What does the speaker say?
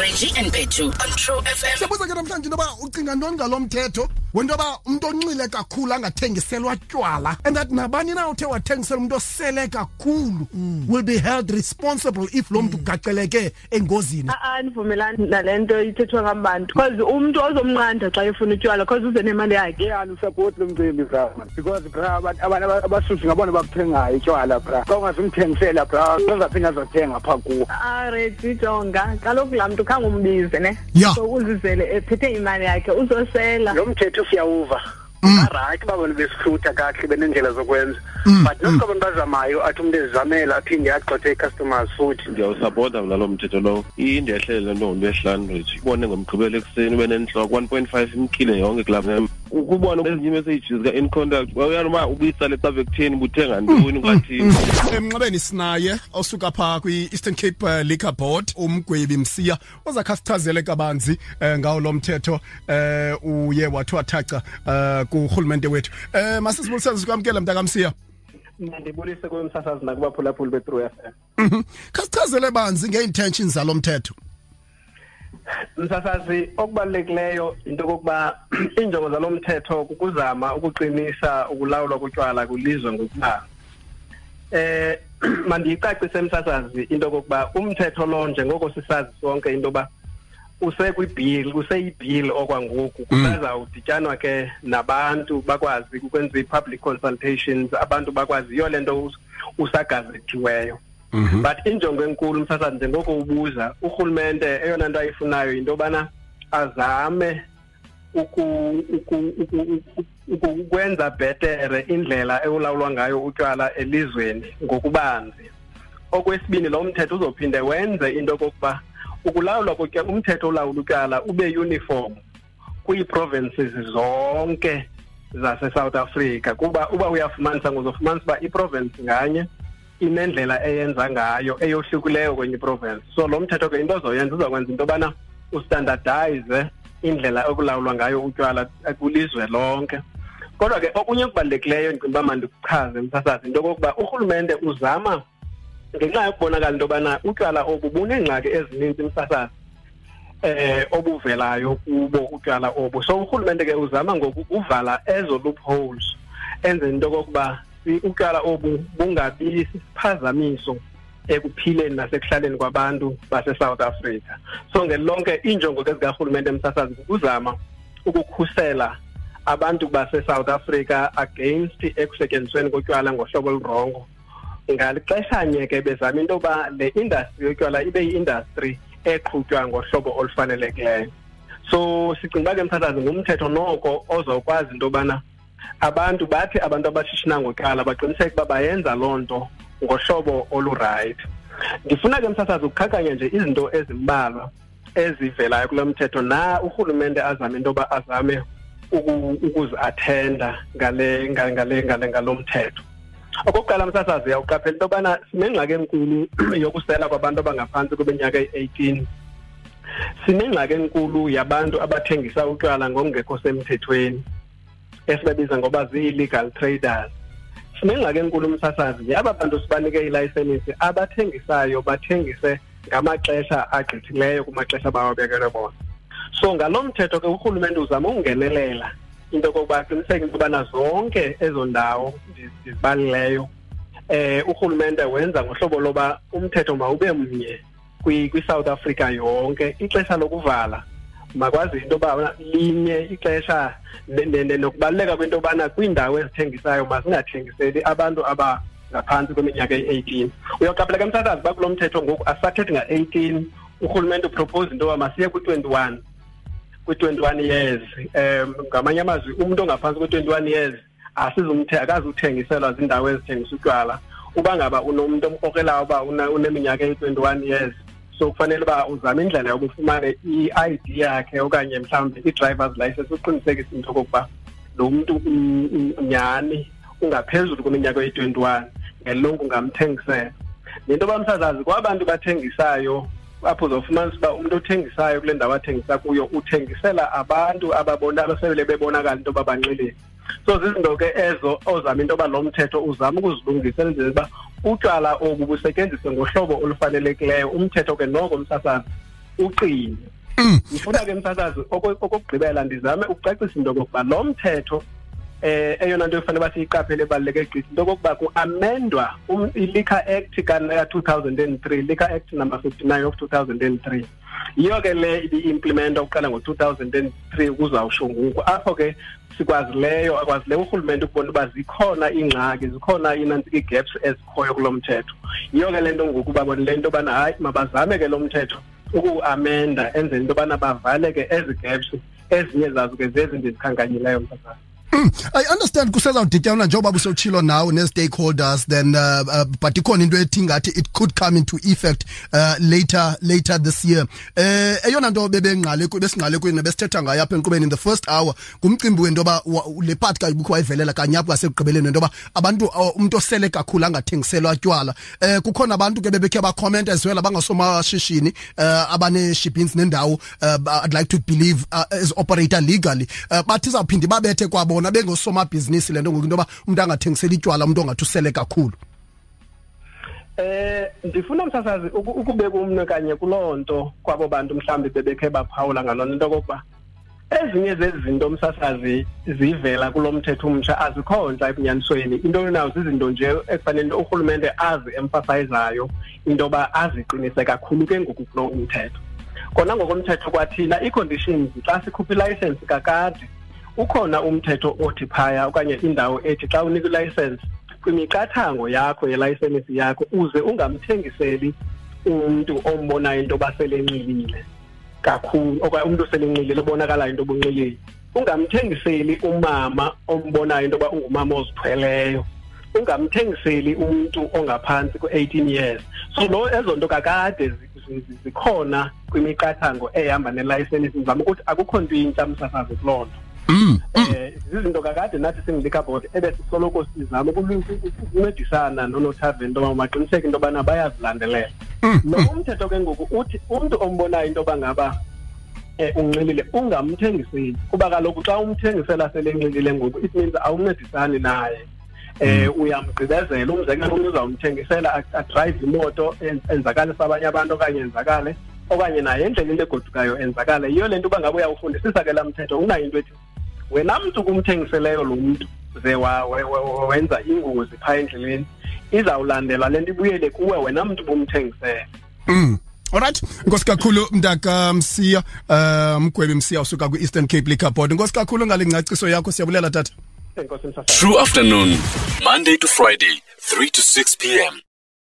Reggie and Petu on True FM. siyabuza ke namhlanje into yoba ucinga ntoni ngalo mthetho? Wento yoba umntu onxile kakhulu angathengiselwa tywala and that nabani na uthe wathengisela umntu osele kakhulu mm. will be held responsible if lo mntu mm. ugaxeleke engozini. Andivumelani nale nto ithethwa ngabantu because umntu ozomnqanda xa efuna utywala because uze nemali yakhe. Yeah alusapoti lo mcimbi bra because bra abantu abantu abasuthi ngabona bakuthengayo itywala bra. Xa ungazimthengisela bra uzaphinda azothenga phaa kuwo. Aredi jonga. Kaloku laa mntu khange umbize ne? Ya. so uzizele ephethe imali yakhe uzosela. Lo mthetho siyawuva. Arayithi uba bona besihlutha kakuhle benendlela zokwenza. But nokuthi abantu bazamayo athi umntu ezizamela aphinde agxothe ii-customers futhi. Ndiyawusapota mna lo mthetho lowo indehlele le nto ngolwesihlanu rich. Ubone ngomgqibelo ekuseni ube nentloko one point five imkile yonke kulapha kubona ezinye iimessages ka-in contact uyana uba ubuyisale cabe kutheni ubuthenga ntoni ungathini emnxebeni sinaye osuka phaa kwi-eastern cape uh, liquor board umgwebi msiya ozakhe sichazele kabanzi um ngawo lo mthetho um uye wathi wathaca um kurhulumente wethu. Um masisibulisele sikwamkela mntakamsiya mandibulise kwemsasazi nakubaphulaphuli be-true f m. Khasichazele banzi ngee-intentions zalo mthetho. Msasazi okubalulekileyo into okokuba iinjongo zalo mthetho kukuzama ukuqinisa ukulawulwa kotywala kwilizwe ngokuba eh mandiyicacise msasazi into okokuba umthetho lo njengoko sisazi sonke into yoba usekwibhili useyibhili okwangoku. Kusazawudityanwa ke nabantu bakwazi ukwenza i-public consultations abantu bakwazi yiyo le nto us- usagazethiweyo but injongo enkulu msasa njengoko ubuza urhulumente eyona nto ayifunayo yinto yobana azame ukwenza bhetere indlela ewulawulwa ngayo utywala elizweni ngokubanzi. Okwesibini lo mthetho uzophinde wenze into yokokuba ukulawulwa umthetho olawula utywala ube uniform kwii-provinces zonke zase-south africa. Kuba uba uyafumanisa ngozofumanisa uba iprovince nganye inendlela eyenza ngayo eyohlukileyo kwenye iprovince. So lo mthetho ke into ozoyenza uzokwenza into yobana ustandardize indlela ekulawulwa ngayo utywala kwilizwe lonke. Kodwa ke okunye okubalulekileyo ndicinga uba mandikuchaze msasazi into yokokuba urhulumente uzama ngenxa yokubonakala into yobana utywala obu buneengxaki ezininzi msasazi eh obuvelayo kubo utywala obu. So urhulumente ke uzama ngoku uvala ezo loopholes enze into yokokuba i- utywala obu bungabi siphazamiso ekuphileni nasekuhlaleni kwabantu base-south africa. So ngelonke iinjongo ke zikarhulumente msasazi kukuzama ukukhusela abantu base-south africa against ekusetyenzisweni kotywala ngohlobo olurongo ngalixeshanye ke bezama into yoba le industry yotywala ibe yi-industry eqhutywa ngohlobo olufanelekileyo. So sicinga uba ke mthathazi ngumthetho noko ozokwazi into yobana abantu bathi abantu abashishina ngotywala baqiniseke uba bayenza loo nto ngohlobo olurayithi. Ndifuna ke msasazi ukukhankanya nje izinto ezimbalwa ezivelayo kulo mthetho na urhulumente azame into yoba azame ukuziathenda ngale ngale ngale ngalo mthetho? Okokuqala msasazi uyawuqaphela into yobana sinengxaki enkulu yokusela kwabantu abangaphantsi kweminyaka eyi-eighteen sinengxaki enkulu yabantu abathengisa utywala ngokungekho semthethweni esibabiza ngoba zii-legal traders. Sinengxaki enkulu msasazi aba bantu sibanike ilayisenisi abathengisayo bathengise ngamaxesha agqithileyo kumaxesha bawabekelwe bona. So ngalo mthetho ke urhulumente uzama ukungenelela into yokokuba aqiniseke into yobana zonke ezo ndawo ndiz- ndizibalileyo eh urhulumente wenza ngohlobo loba umthetho mawube mnye kwi- kwi-south africa yonke ixesha lokuvala. Makwazi into yoba linye ixesha ne- ne- ne- nokubaluleka kwento yobana kwiindawo ezithengisayo mazingathengiseli abantu abangaphantsi kweminyaka eyi-eighteen. Uyaqaphela ke mthathazi uba kulo mthetho ngoku asathethi nga-eighteen urhulumente upropose into yoba masiye kwi-twenty-one kwi-twenty-one years. Um ngamanye amazwi umntu ongaphantsi kwe-twenty-one years asizumthe akazuthengiselwa ziindawo ezithengisa utywala. Uba ngaba unomntu omkrokelayo uba una- uneminyaka eyi-twenty-one years so kufanele uba uzame indlela yoba ufumane i-i d yakhe okanye mhlawumbi i-drivers license uqinisekise into okokuba lo mntu mm, mm, nyhani ungaphezulu kweminyaka eyi-twenty-one ngelonke ungamthengisela. Nento bamsazazi kwabantu bathengisayo apho uzofumanisa uba umntu othengisayo kule ndawo athengisa kuyo uthengisela abantu ababona abasebele bebonakala into yoba banxilile. So zizinto ke ezo ozama into yoba lo mthetho uzama ukuzilungisa enzele uba utywala obu busetyenziswe ngohlobo olufanelekileyo umthetho ke noko msasazi uqine. Ngifuna ke msasazi oko- okokugqibela ndizame ukucacisa into yokokuba lo mthetho eh eyona nto efanele basiyiqaphele ebaluleke gqithi into yokokuba ku-amendwa um- i-liquor act ka-2003 liquor act number 59 of 2003 yiyo ke le ibi-implimenta ukuqala ngo-2003 kuzawusho ngoku. Apho ke sikwazileyo akwazileyo urhulumente ukubona uba zikhona iingxaki zikhona inantsika ii-gaps ezikhoyo kulo mthetho. Yiyo ke le nto ngoku babone le nto yobana hayi mabazame ke lo mthetho ukuwuamenda enzela into yobana bavale ke ezi gaps ezinye zazo ke zezi ndizikhankanyileyo msasazi Mm, I understand kusezawudityanwa njengoba busowutshilo nawo ne-stakeholders then uh, uh, but ikhona into ethi ngathi it could come into effect uh, later later this year. Eh eyona nto besingqale kweni besithetha ngayo apha enkqubeni in the first hour ngumcimbi wento yoba le part kayibukho wayivelela kanye apho ngasekugqibeleni wento yoba abantu uh, umuntu osele kakhulu angathengiselwa tywala. Eh kukhona abantu ke bebekhe bacomment as well abangasomashishini uh, abane-shippings nendawo uh, i'd like to believe uh, as operator legally. Uh, bathi izawuphinde babethe kwabona bengosomabhizinisi le nto ngoku into yoba umuntu angathengiseli itywala umuntu ongathi usele kakhulu. Eh ndifuna msasazi uku- ukubeka umnwe kanye kuloo nto kwabo bantu mhlawumbi bebekhe baphawula ngalona into yokokuba ezinye zezinto msasazi zivela kulo mthetho umtsha azikho ntsha ebunyanisweni into yonawo zizinto nje ekufanele urhulumente azi-emphasizayo into yoba aziqinise kakhulu ke ngoku kulo umthetho. Kona ngokomthetho kwathina ii-conditions xa sikhupha ilayisensi kakade ukhona umthetho othi phaya okanye indawo ethi xa unika ilayisensi kwimiqathango yakho yelayisensi yakho uze ungamthengiseli umntu ombonayo into yoba selenxilile kakhulu okanye umntu oselenxilile obonakalayo into obunxilile ungamthengiseli umama ombonayo into yoba ungumama ozithweleyo. Ungamthengiseli umntu ongaphantsi ku-18 years. So lo ezo nto kakade zi- zi- zi- zikhona kwimiqathango ehamba nelayisensi ndizama ukuthi akukho nto intsha msasazi kuloo nto. Eh zizinto kakade nathi board ebesisoloko sizama ukuncedisana nonotaven into yoba maqiniseke into yobana bayazilandelela. Lo umthetho ke ngoku uthi umntu ombonayo into yoba ngaba um unxilile ungamthengiseli kuba kaloku xa umthengisela selenxilile ngoku it means awuncedisani naye. Eh uyamgqibezela umzekelo umntu uzawumthengisela adrayive imoto en- enzakalise abanye abantu okanye enzakale okanye naye endleleni egodukayo enzakale. Yiyo le nto uba ngabe uyawufundisisa ke laa mthetho unayo into ethi wena mntu kumthengiseleyo lo mntu ze wenza ingozi phaa endleleni izawulandela le nto ibuyele kuwe wena mntu bumthengisele Mm. Alright, nkosi kakhulu mntaka Msiya, uh mgwebi Msiya usuka kwi-Eastern Cape Liquor Board. Inkosi kakhulu ngale ngcaciso yakho siyabulela tata. True afternoon, Monday to Friday, 3 to 6 p.m.